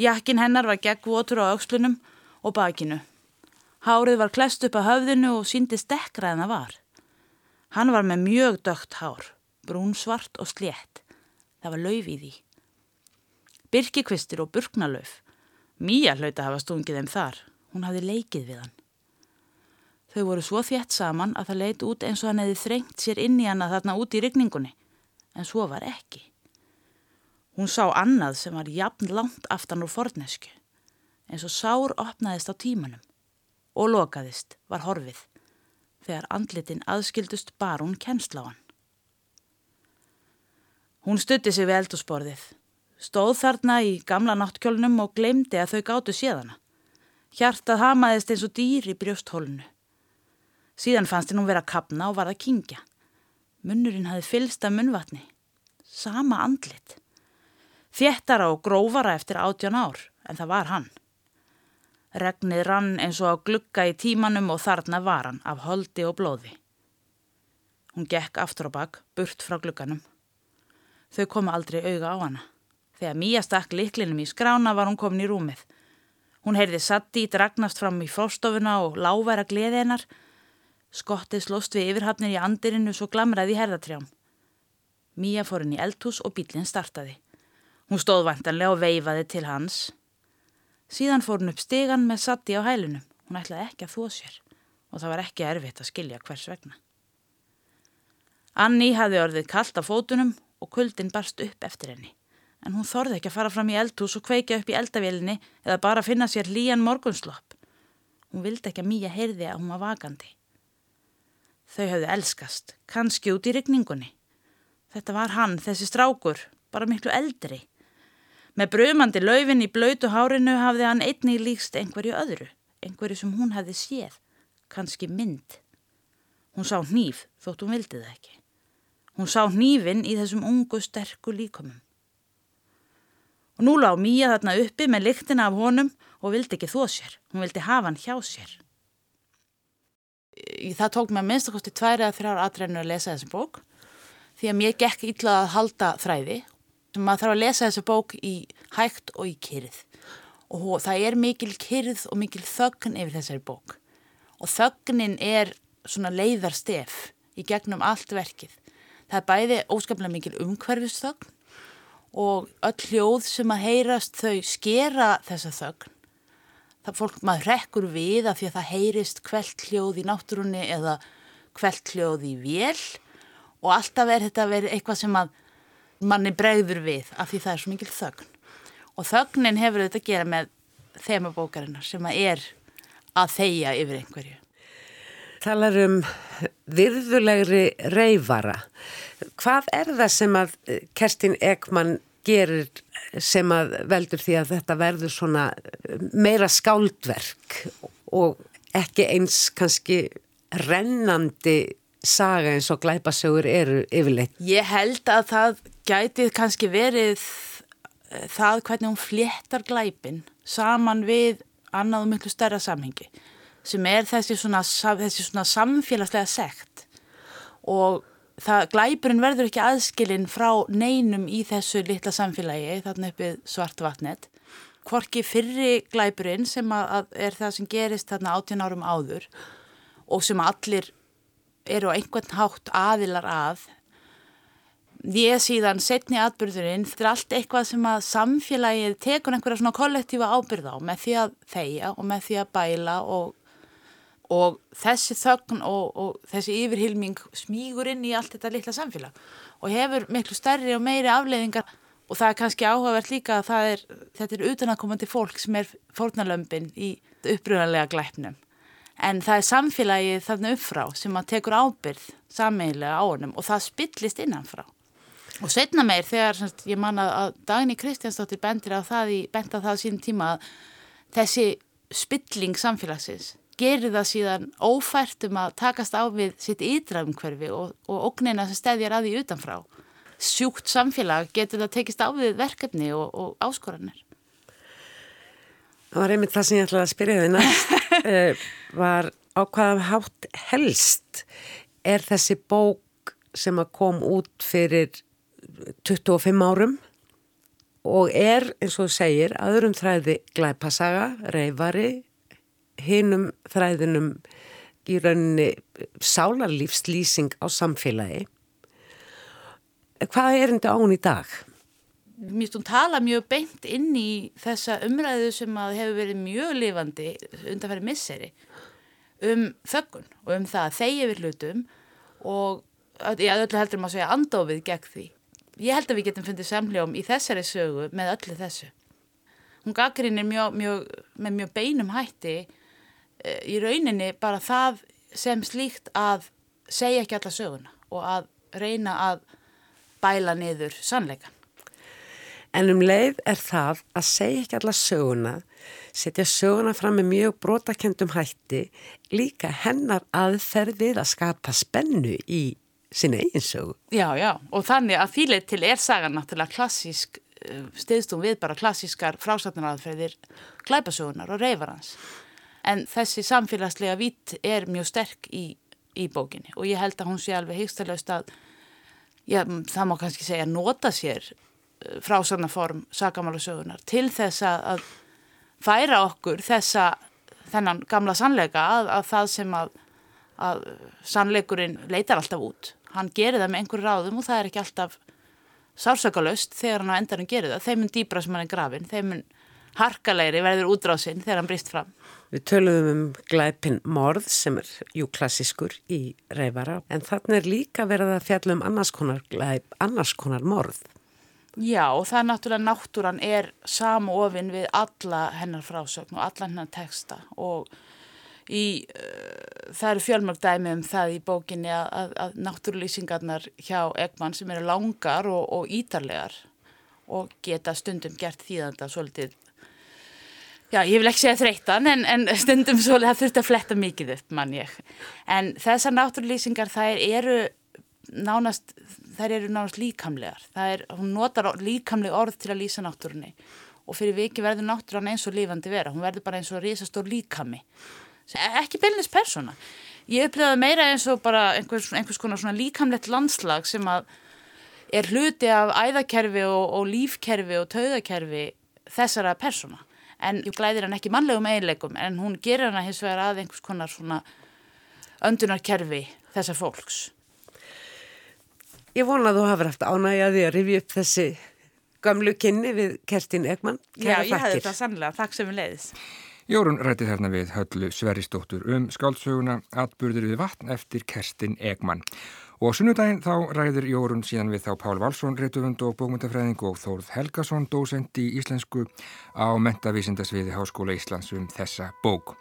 Jakkin hennar var geggvotur á aukslunum og bakinu. Hárið var klest upp að höfðinu og síndi stekkra en það var. Hann var með mjög dögt hár, brún svart og slétt. Það var lauf í því. Birkikvistir og burknalauf. Míja hlauta hafa stungið þeim þar. Hún hafði leikið við hann. Þau voru svo þjætt saman að það leit út eins og hann hefði þrengt sér inn í hana þarna út í rigningunni, en svo var ekki. Hún sá annað sem var jafn langt aftan úr fornesku, eins og sár opnaðist á tímanum og lokaðist var horfið, þegar andlitin aðskildust bar hún kennsla á hann. Hún stutti sig við eldusborðið, stóð þarna í gamla náttkjólnum og glemdi að þau gáttu séðana. Hjartað hamaðist eins og dýr í brjósthólunu. Síðan fannst henn hún vera að kapna og var að kingja. Munnurinn hafi fylst af munnvatni. Sama andlit. Þéttara og grófara eftir átján ár, en það var hann. Regnið rann eins og á glugga í tímanum og þarna var hann af holdi og blóði. Hún gekk aftur á bakk, burt frá glugganum. Þau komu aldrei auga á hana. Þegar Míja stakk liklinum í skrána var hún komin í rúmið. Hún heyrði Satti dragnast fram í fórstofuna og láværa gleði hennar. Skottið slóst við yfirhafnir í andirinu svo glamraði í herðatrjám. Míja fór henni í eldhús og bílinn startaði. Hún stóð vantanlega og veifaði til hans. Síðan fór hún upp stegan með Satti á hælunum. Hún ætlaði ekki að þó sér og það var ekki erfitt að skilja hvers vegna. Anni hafði orðið kallt af fótunum og kuldin barst upp eftir henni. En hún þorði ekki að fara fram í eldhús og kveika upp í eldavélinni eða bara finna sér lían morgunslopp. Hún vildi ekki að Míja heyrði að hún var vakandi. Þau hafði elskast, kannski út í rigningunni. Þetta var hann, þessi strákur, bara miklu eldri. Með brumandi laufin í blöytu hárinu hafði hann einnig líkst einhverju öðru, einhverju sem hún hefði séð, kannski mynd. Hún sá hníf þótt hún vildi það ekki. Hún sá hnífin í þessum ungu sterku líkomum. Og nú lág Míja þarna uppi með lyktina af honum og vildi ekki þó sér. Hún vildi hafa hann hjá sér. Það tók að minnstakosti tværi að þrjára aðræðinu að lesa þessi bók því að mér gekk illa að halda þræði. Maður þarf að lesa þessi bók í hægt og í kyrð og það er mikil kyrð og mikil þögn yfir þessari bók og þögnin er svona leiðarstef í gegnum allt verkið. Það er bæði óskaplega mikil umhverfisþögn og öll hljóð sem að heyrast þau skera þessa þögn. Það fólk maður rekkur við af því að það heyrist kveld hljóð í náttúrunni eða kveld hljóð í vél og alltaf er þetta verið eitthvað sem að manni bregður við af því það er svo mikil þögn. Og þögnin hefur þetta að gera með þemabókarinnar sem að er að þeia yfir einhverju. Talar um virðulegri reyfara. Hvað er það sem að Kerstin Ekman gerir sem að veldur því að þetta verður svona meira skáldverk og ekki eins kannski rennandi saga eins og glæpasögur eru yfirleitt? Ég held að það gætið kannski verið það hvernig hún fléttar glæpin saman við annað og miklu stærra samhengi sem er þessi svona, þessi svona samfélagslega sekt. Og það, glæpurinn verður ekki aðskilinn frá neinum í þessu litla samfélagi þarna uppið svart vatnet. Hvorki fyrri glæpurinn sem að, að er það sem gerist þarna 18 árum áður og sem allir eru á einhvern hátt aðilar að. Ég síðan setni atbyrðurinn þetta er allt eitthvað sem að samfélagið tekur einhverja svona kollektífa ábyrð á með því að þeia og með því að bæla og og þessi þögn og, og þessi yfirhylming smígur inn í allt þetta litla samfélag og hefur miklu stærri og meiri afleiðingar. Og það er kannski áhugavert líka að er, þetta er utanakomandi fólk sem er fórnalömpin í uppröðanlega glæpnum. En það er samfélagið þarna uppfrá sem að tekur ábyrð sammeiglega á honum og það spillist innanfrá. Og setna meir þegar semst, ég manna að Dagni Kristjánsdóttir bendir á það í benda það á sínum tíma að þessi spilling samfélagsins gerir það síðan ófært um að takast á við sitt ytraumhverfi og, og ógnina sem stæðjar að því utanfrá. Sjúkt samfélag getur það tekist á við verkefni og, og áskoranir. Það var einmitt það sem ég ætlaði að spyrja þið næst. uh, var á hvaða hátt helst er þessi bók sem að kom út fyrir 25 árum og er, eins og þú segir, aðurum þræði glæpasaga, reyfari, hinnum þræðinum í rauninni sálarlífslýsing á samfélagi. Hvað er þetta án í dag? Mér stund tala mjög beint inn í þessa umræðu sem hefur verið mjög lifandi undanfæri misseri um þöggun og um það að þeir yfir hlutum og ég öllu heldur maður að segja andofið gegn því. Ég held að við getum fundið samljóm í þessari sögu með öllu þessu. Hún gaggrinir mjög, mjög, með mjög beinum hætti í rauninni bara það sem slíkt að segja ekki alla söguna og að reyna að bæla niður sannleikan. En um leið er það að segja ekki alla söguna, setja söguna fram með mjög brotakendum hætti, líka hennar aðferðið að skapa spennu í sinna eigin sögu. Já, já, og þannig að þýleið til er sagan náttúrulega klassísk stiðstum við bara klassískar frásatnaraðferðir klæpasögunar og reyfarans. En þessi samfélagslega vít er mjög sterk í, í bókinni og ég held að hún sé alveg hyggstalaust að, já, það má kannski segja, nota sér eh, frásatnaform sakamálusögunar til þess að færa okkur þessa, þennan gamla sannleika að, að það sem að, að sannleikurinn leitar alltaf út. Hann gerir það með einhverju ráðum og það er ekki alltaf sársökalöst þegar hann á endanum gerir það. Þeim mun dýbra sem hann er grafin, þeim mun harkalegri verður útrásinn þegar hann brist fram. Við töluðum um glæpin morð sem er jú klassískur í reyfara en þannig er líka verið að fjalla um annars konar glæp, annars konar morð. Já og það er náttúrulega náttúran er samofinn við alla hennar frásögn og alla hennar texta og í, uh, það eru fjölmörg dæmi um það í bókinni að, að, að náttúrulýsingarnar hjá Ekman sem eru langar og, og ítarlegar og geta stundum gert þýðanda svolítið Já, ég vil ekki segja þreytan en, en stundum svolítið það þurft að fletta mikið upp mann ég. En þessar náttúrlýsingar þær eru nánast, þær eru nánast líkamlegar. Það er, hún notar líkamleg orð til að lýsa náttúrunni og fyrir viki verður náttúrun eins og lífandi vera. Hún verður bara eins og risastór líkami. Ekki bylnis persóna. Ég upplýðaði meira eins og bara einhvers, einhvers konar svona líkamlegt landslag sem að er hluti af æðakerfi og, og lífkerfi og tauðakerfi þessara persóna en jú glæðir hann ekki mannlegum eiginleikum en hún gerir hann hins vegar að einhvers konar svona öndunarkerfi þessar fólks. Ég vona að þú hafði haft ánægjaði að rifja upp þessi gamlu kynni við Kerstin Ekman. Já, ég hefði þetta sannlega. Takk sem við leiðis. Jórun rætti þarna við höllu Sveristóttur um skáldsöguna Atburður við vatn eftir Kerstin Ekman. Og sunnudaginn þá ræðir Jórun síðan við þá Pál Valsson, reytuvund og bókmyndafræðing og Þórð Helgason, dósend í íslensku á mentavísindasviði Háskóla Íslands um þessa bók.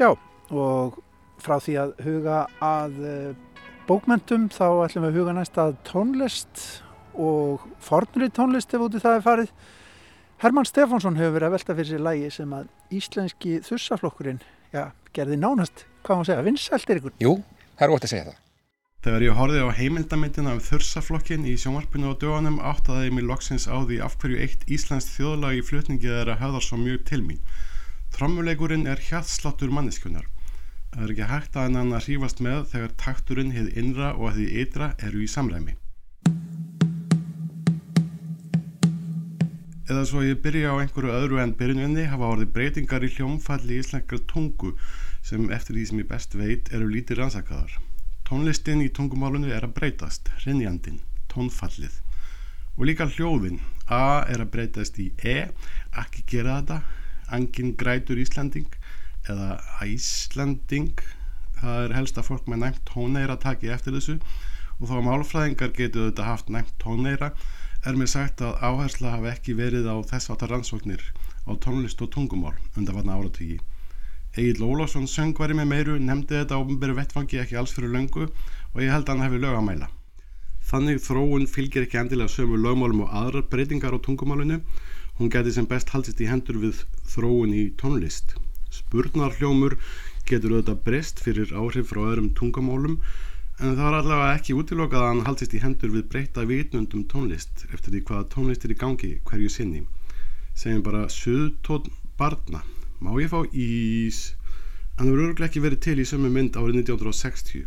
Já, og frá því að huga að eh, bókmyndum þá ætlum við að huga næst að tónlist og fornri tónlist ef úti það er farið. Herman Stefánsson hefur verið að velta fyrir sér lægi sem að íslenski þursaflokkurinn já, gerði nánast hvað maður segja, vinsæltir ykkur? Jú, það er ótt að segja það. Þegar ég horfið á heimildamindina um þursaflokkin í sjónvarpinu á dögunum áttaði ég mér loksins á því af hverju eitt Íslands þjóðlag í flutningið er að höfðar svo mjög til mín. Trommuleikurinn er hjartsláttur manneskjunar. Það er ekki hægt að hann að hrífast með þegar takturinn hefði innra og að því ytra eru í samræmi. Eða svo ég byrja á einhverju öðru en byrjunni hafa orðið breytingar í hljómfalli íslenskar tungu sem eftir því sem ég best veit eru lítið rannsakaðar. Tónlistin í tungumálunni er að breytast, rinjandin, tónfallið og líka hljóðin. A er að breytast í E, ekki gera þetta, angin grætur Íslanding eða Æslanding, það er helst að fólk með næmt tóneira taki eftir þessu og þá málfræðingar getur þetta haft næmt tóneira er mér sagt að áhersla hafi ekki verið á þess að það rannsóknir á tónlist og tungumál undan vatna áratögi. Egil Ólásson söngvari með meiru nefndi þetta ofnbæru vettfangi ekki alls fyrir löngu og ég held að hann hefði lög að mæla. Þannig þróun fylgir ekki endilega sömu lögmálum og aðrar breytingar á tungumálinu. Hún geti sem best haldist í hendur við þróun í tónlist. Spurnarhljómur getur auðvitað breyst fyrir áhrif frá öðrum tungumálum en það er allavega ekki útilokað að hann haldist í hendur við breyta vitnundum tónlist eftir því hvaða tónlist er í gangi hverju sinni. Segjum bara suðtón barna Má ég fá ís? Hann hefur örglega ekki verið til í sömu mynd árið 1960.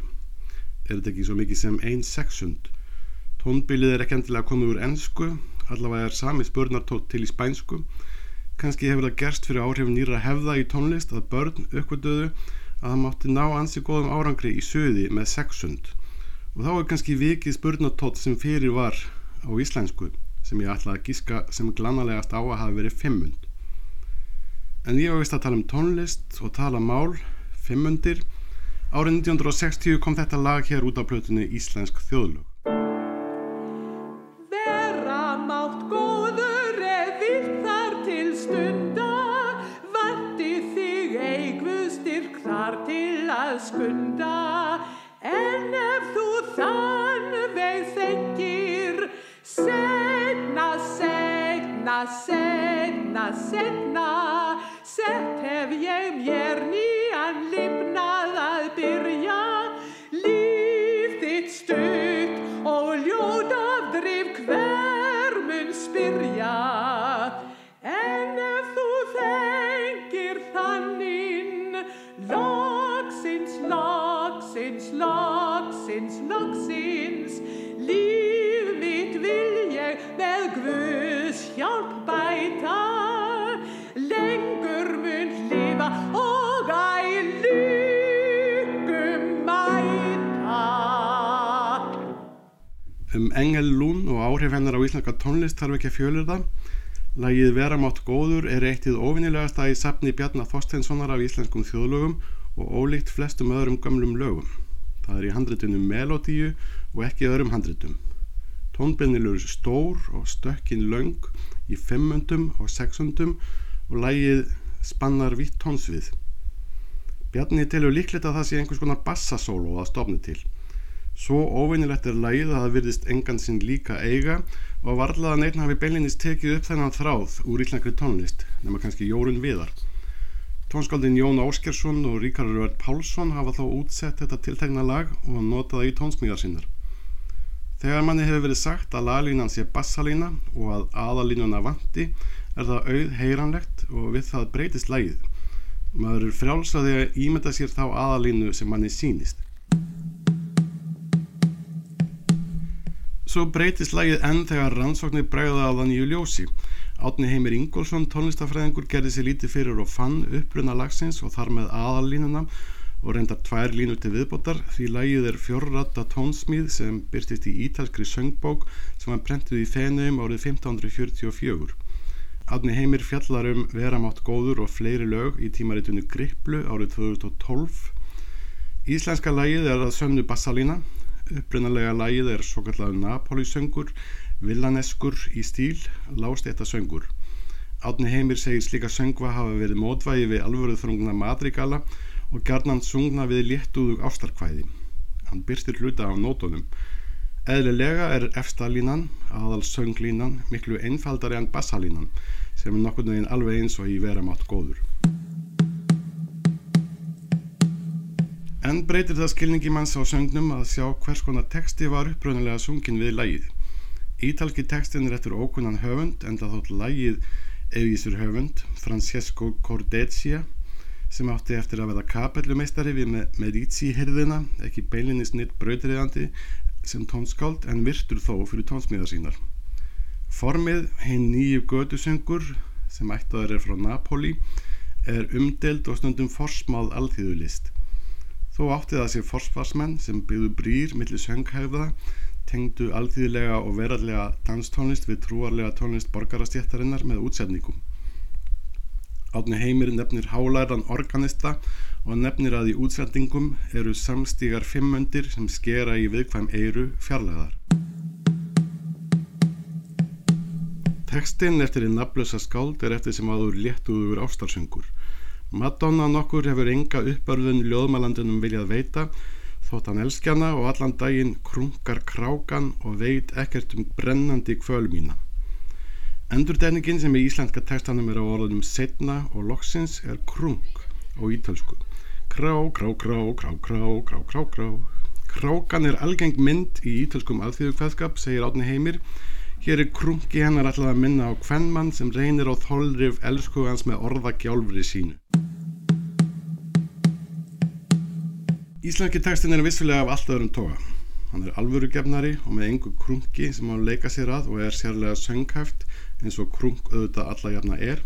Er þetta ekki svo mikið sem ein sexund? Tónbilið er ekki endilega komið úr ennsku, allavega er sami spörnartótt til í spænsku. Kanski hefur það gerst fyrir áhrifin nýra hefða í tónlist að börn aukvöldöðu að það mátti ná ansi góðum árangri í söði með sexund. Og þá er kannski vikið spörnartótt sem fyrir var á íslensku sem ég ætla að gíska sem glanalegast á að hafa verið fimmund. En ég vist að tala um tónlist og tala mál, fimmundir. Árið 1960 kom þetta lag hér út á plötunni Íslensk þjóðlug. Sedna, sedna, sete viemie. Engel Lún og áhrif hennar á íslenska tónlist þarf ekki að fjölur það. Lægið Veramátt góður er eittið ofinnilegasta í safni Bjarnar Þorsteinssonar af íslenskum þjóðlögum og ólíkt flestum öðrum gömlum lögum. Það er í handritinu melodíu og ekki öðrum handritum. Tónbennilur stór og stökkin löng í fimmundum og sexundum og lægið spannar vitt tónsvið. Bjarni telur líklegt að það sé einhvers konar bassasólo að stofni til. Svo óvinnilegt er lægið að það virðist engan sinn líka eiga og varðlaða neitt hafi beilinist tekið upp þennan þráð úr íslengri tónlist, nema kannski Jórun Viðar. Tónskaldin Jón Áskersson og Ríkarur Vörd Pálsson hafa þó útsett þetta tiltegna lag og notaða í tónsmíðar sinnar. Þegar manni hefur verið sagt að laglínan sé bassalína og að aðalínuna vanti er það auð heyranlegt og við það breytist lægið. Maður er frjálsaði að ímynda sér þá aðalínu sem manni sínist. Svo breytist lægið enn þegar rannsóknir bregða á það nýju ljósi. Átni Heimir Ingólfsson, tónlistafræðingur, gerði sér lítið fyrir og fann uppruna lagsins og þar með aðallínuna og reyndar tvær línur til viðbótar því lægið er fjórrata tónsmíð sem byrtist í ítalskri söngbók sem var prentuð í Fenum árið 1544. Átni Heimir fjallar um Veramátt góður og fleiri lög í tímaritunni Griplu árið 2012. Íslenska lægið er að sönnu bassalína upprunalega lagið er svo kallar Napoli-söngur, villaneskur í stíl, lást þetta söngur. Átni Heimir segir slíka söngva hafa verið mótvægi við alvöruð þrungna madrigala og gerðnan sungna við léttúðug ástarkvæði. Hann byrstir hluta á nótunum. Eðlilega er efstalínan, aðal sönglínan, miklu einfaldari en bassalínan sem er nokkurnu einn alveg eins og í vera mátt góður. En breytir það skilningi manns á söngnum að sjá hvers konar texti var uppröðnulega sungin við lægið. Ítalki textin er eftir ókunnan höfund en það þótt lægið auðvísur höfund, Francesco Cordesia, sem átti eftir að verða kapellumeistari við Medici-hirðina, ekki beilinist nýtt brautriðandi sem tónskáld en virtur þó fyrir tónsmíðar sínar. Formið, hinn nýju gödusöngur, sem ættaður er frá Napoli, er umdeld og stundum forsmáð alþýðulist. Þó átti það sér forsvarsmenn sem byggðu brýr millir sönghæfða, tengdu alþýðilega og verallega danstónlist við trúarlega tónlist borgarastjættarinnar með útsefningum. Átni heimir nefnir hálæran organista og nefnir að í útsendingum eru samstígar fimmöndir sem skera í viðkvæm eiru fjarlæðar. Tekstinn eftir í naflösa skáld er eftir sem aður léttuður ástarsöngur. Madonna nokkur hefur enga uppörðun ljóðmælandunum viljað veita þótt hann elskjana og allan daginn krunkar krákan og veit ekkert um brennandi kvöl mína. Endurdenningin sem í íslenska textanum er á orðunum setna og loksins er krunk á ítölsku. Krá, krá, krá, krá, krá, krá, krá, krá. Krákan er algeng mynd í ítölskum alþjóðkvæðskap, segir Átni Heimir. Hér er krunki hennar alltaf að minna á hvennmann sem reynir á þólrif elskugans með orðagjálfri sínu. Íslenski textin er vissfilega af allt öðrum toga. Hann er alvörugefnari og með engu krunki sem hann leika sér að og er sérlega sönghæft eins og krunk auðvitað alla jafna er.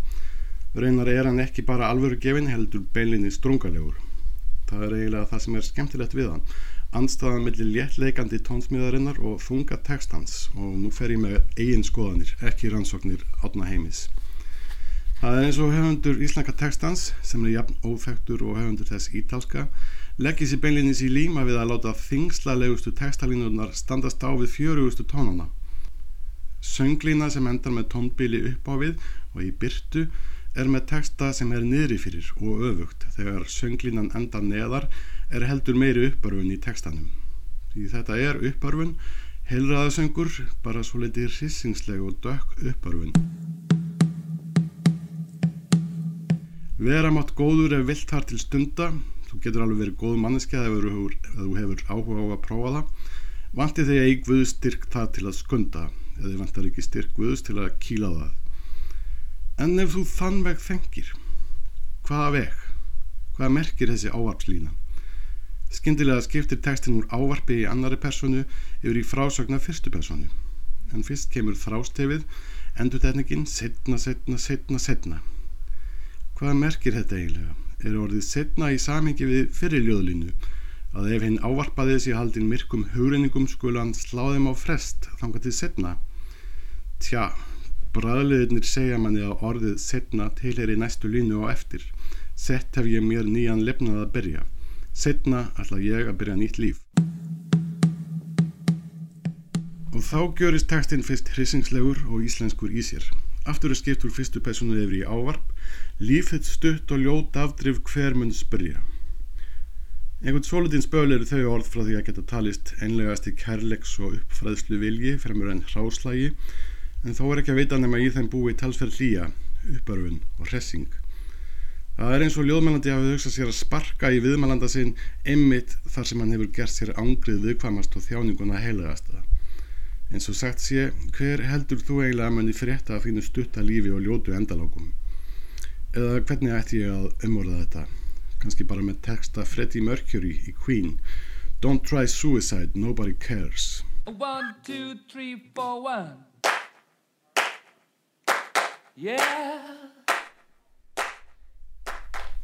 Raunar er hann ekki bara alvörugefin heldur beilinni strungalegur. Það er eiginlega það sem er skemmtilegt við hann. Anstaðan millir léttleikandi tónsmíðarinnar og þunga textans og nú fer ég með eigin skoðanir, ekki rannsóknir átna heimis. Það er eins og höfundur íslenska textans sem er jafn óþektur og höfundur þess ítalska leggir sér beinlinnis í líma við að láta þingslalegustu textalínurnar standast á við fjörugustu tónana. Sönglína sem endar með tónbili upp á við og í byrtu er með texta sem er niðri fyrir og öfugt þegar sönglínan endar neðar er heldur meiri uppörfun í textanum. Því þetta er uppörfun, heilraðasöngur, bara svo litið rissingsleg og dökk uppörfun. Veramátt góður er vilt þar til stunda. Þú getur alveg verið góð manneskja ef þú hefur áhuga á að prófa það. Vanti þegar ég guð styrk það til að skunda eða vantar ekki styrk guðs til að kýla það. En ef þú þann veg þengir hvaða veg? Hvaða merkir þessi ávarpslína skyndilega skiptir tekstin úr ávarpi í annari personu yfir í frásögna fyrstu personu en fyrst kemur þrástefið, endur tekningin setna, setna, setna, setna. Hvað merkir þetta eiginlega? Er orðið setna í samhengi við fyrirljóðlínu að ef hinn ávarpaði þessi haldin myrkum hugreiningum skulu hann slá þeim á frest þanga til setna? Tja, bræðliðirnir segja manni að orðið setna tilheri næstu línu á eftir. Sett hef ég mér nýjan lefnað að byrja. Setna ætla ég að byrja nýtt líf. Og þá gjörist textin fyrst hryssingslegur og íslenskur í sér. Aftur er skipt úr fyrstu personu yfir í ávarp. Lífið stutt og ljót afdrif hver mun spyrja. Einhvern svolítinn spöl eru þau orð frá því að geta talist einlegast í kærleiks og uppfræðslu vilji fremur en hráslægi en þó er ekki að vita nema í þeim búi talsverð hlýja, uppörfun og hressing. Það er eins og ljóðmælandi hafið hugsað sér að sparka í viðmælanda sinn einmitt þar sem hann hefur gert sér ángrið viðkvamast og þjáninguna heilegasta. Eins og sagt sé, hver heldur þú eiginlega að manni frétta að fínu stutta lífi og ljótu endalókum? Eða hvernig ætti ég að umorða þetta? kannski bara með texta Freddie Mercury í Queen Don't try suicide, nobody cares One, two, three, four, one Yeah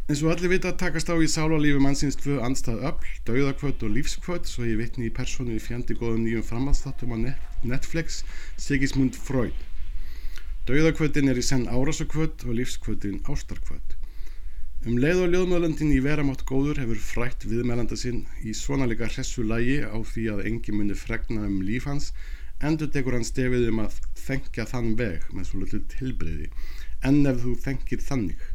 eins og allir vita takast á í sálarlífi mannsins tvö andstað öll, dauðakvöld og lífskvöld svo ég vitni í personu í fjandi góðum nýjum framhaldsþáttum á Netflix Sigismund Freud. Dauðakvöldin er í senn árásakvöld og lífskvöldin ástarkvöld Um leið og ljóðmöðlandin í veramátt góður hefur frætt viðmælanda sinn í svona líka hressu lægi á því að engi muni fregna um líf hans endur tekur hann stefið um að þengja þann veg með svolítið tilbreyði enn ef þú þengir þannig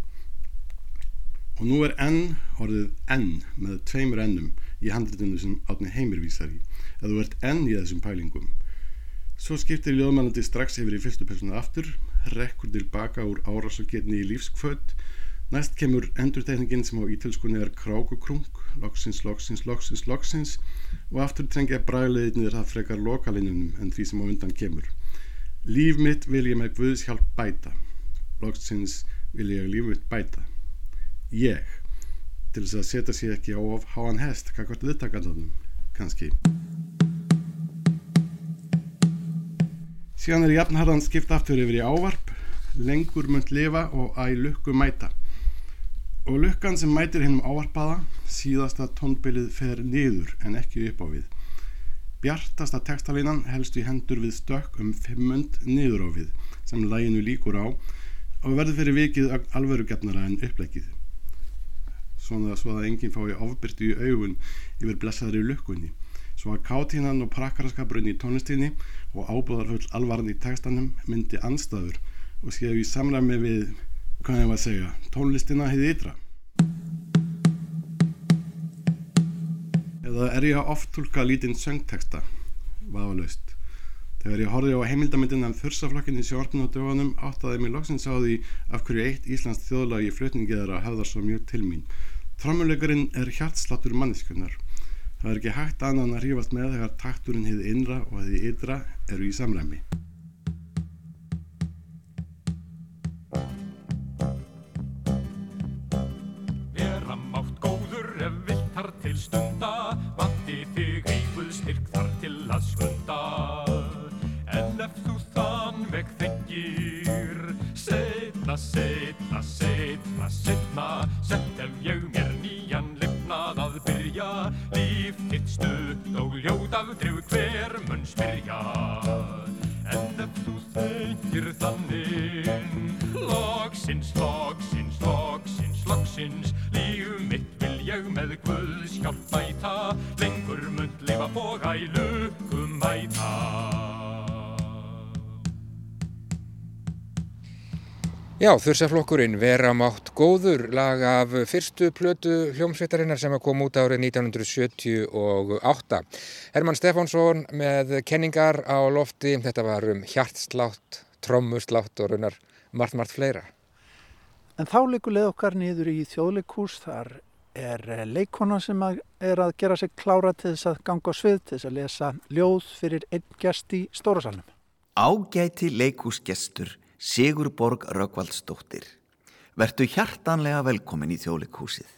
og nú er enn orðið enn með tveimur ennum í handlutinu sem átni heimir vísar í. Að þú ert enn í þessum pælingum. Svo skiptir ljóðmælandi strax yfir í fyrstu personu aftur rekkur tilbaka úr árásaketni í lífskvöld næst kemur endurtegningin sem á ítölskunni er krákukrung loksins, loksins, loksins, loksins. Og aftur trengja bræðleðinir að frekar lokalinnunum en því sem á undan kemur. Líf mitt vil ég með Guðs hjálp bæta. Loksins vil ég líf mitt bæta ég til þess að setja sér ekki á of háan hest kakvart viðtakandanum, kannski. Síðan er jafnharðan skipt aftur yfir í ávarp lengur munt lifa og æ lukku mæta. Og lukkan sem mætir hennum ávarpaða síðasta tónbilið fer niður en ekki upp á við. Bjartasta textalínan helst í hendur við stökk um fimmund niður á við sem læginu líkur á og verður fyrir vikið alvörugefnara en upplegið svona svo að enginn fái ofbyrtu í augun yfir blessaðri lukkunni. Svo að kátínan og prakkaraskabrunni í tónlistinni og ábúðarfull alvarn í textanum myndi anstæður og séu í samræmi við, hvað var að segja tónlistina heiði ytra. Eða er ég að ofttúlka lítinn söngteksta vafalaust. Þegar ég horfið á heimildamindin af þursaflokkin í sjórnum og dögunum áttaði mér loksins á því af hverju eitt Íslands þjóðlagi flutningiðara hefðar svo mjög til mín. Trámuleikurinn er hjartsláttur manniskunnar. Það er ekki hægt annan að hrífast með þegar takturinn hefði innra og hefði ytra eru í samræmi. Vera mátt góður ef vilt þar til stunda Vandi þig eiguð styrk þar til að skunda En ef þú þann veg þengir Setna, setna, setna, setna mæta Lengur mund lifa boga í lukum mæta Já, þursaflokkurinn vera mátt góður lag af fyrstu plötu hljómsveitarinnar sem kom út árið 1978. Herman Stefánsson með kenningar á lofti, þetta var um hjartslátt, trommuslátt og raunar margt, margt fleira. En þá leikur leið okkar niður í þjóðleikús, þar er leikona sem að er að gera sig klára til þess að ganga á svið, til þess að lesa ljóð fyrir einn gest í Stórasalunum. Ágæti leikúsgestur Sigurborg Röggvaldsdóttir. Vertu hjartanlega velkomin í þjóðleikhúsið.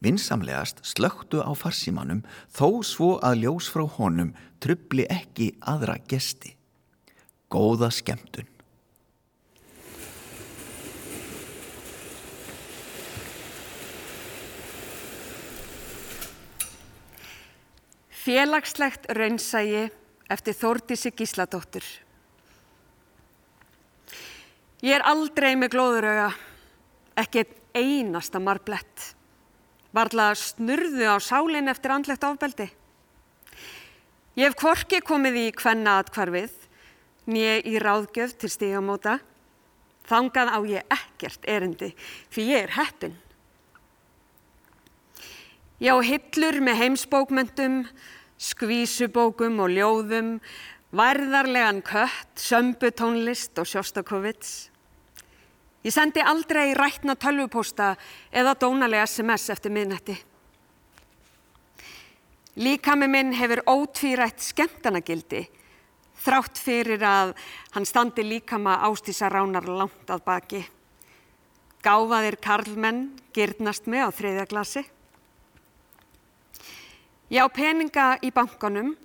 Vinsamlegast slögtu á farsímanum þó svo að ljós frá honum trubli ekki aðra gesti. Góða skemmtun. Félagslegt raunsægi eftir Þórdísi Gísladóttur. Ég er aldrei með glóðurauga, ekki einasta marblett. Varðla snurðu á sálinn eftir andlegt ofbeldi. Ég hef kvorki komið í kvenna atkvarfið, nýje í ráðgjöf til stígamóta. Þangað á ég ekkert erindi, því ég er heppin. Já, hillur með heimsbókmyndum, skvísubókum og ljóðum, værðarlegan kött, sömbutónlist og sjóstakovits. Ég sendi aldrei rætna tölvupósta eða dónalega SMS eftir miðnætti. Líkami minn hefur ótvírætt skemmtanagildi, þrátt fyrir að hann standi líkama ástísa ránar langt að baki. Gáfaðir karlmenn girnast með á þriðja glasi. Ég á peninga í bankanum,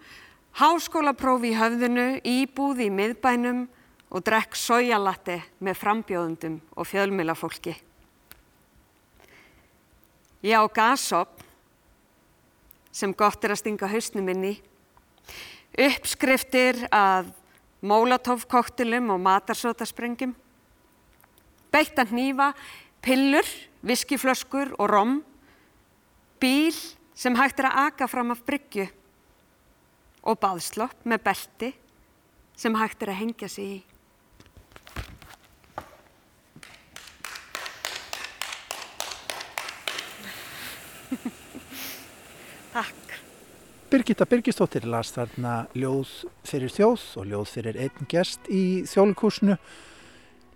háskólaprófi í höfðinu, íbúð í miðbænum og drekk sójalatti með frambjóðundum og fjölmilafólki. Ég á gasop sem gott er að stinga hausnum inn í, uppskriftir að mólatófkoktilum og matarsótasprengjum, beittan hnífa, pillur, viskiflöskur og rom, bíl sem hægt er að aka fram af bryggju og baðslopp með belti sem hægt er að hengja sig í. Takk. Birgitta Birgistóttir las þarna ljóð fyrir þjóð og ljóð fyrir einn gest í þjólikúsinu.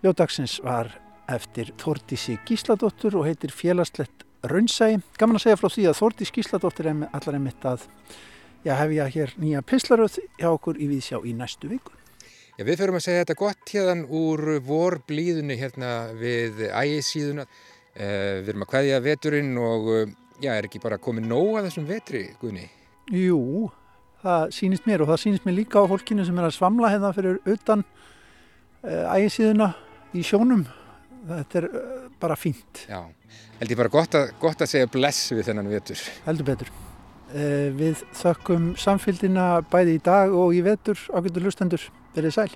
Ljóðdagsins var eftir Þórdísi Gísladóttur og heitir Félagslegt raunsægi. Gaman að segja frá því að Þórdís Gísladóttir er allar einmitt að já, hef ég hér nýja pislaröð hjá okkur í Víðsjá í næstu viku. Já, við förum að segja þetta gott hérðan úr vorblíðunni hérna við ægisíðuna. Uh, við erum að kveðja veturinn og uh, já, er ekki bara komið nóg að þessum vetri, Guðni? Jú, það sýnist mér og það sýnist mér líka á fólkinu sem er að svamla hérna fyrir utan uh, ægisíðuna í sjónum. Þetta er bara fínt. Já, held ég bara gott að, gott að segja bless við þennan vetur. Heldur betur. Við þökkum samfélgina bæði í dag og í vetur ákveldur hlustendur. Verið sæl.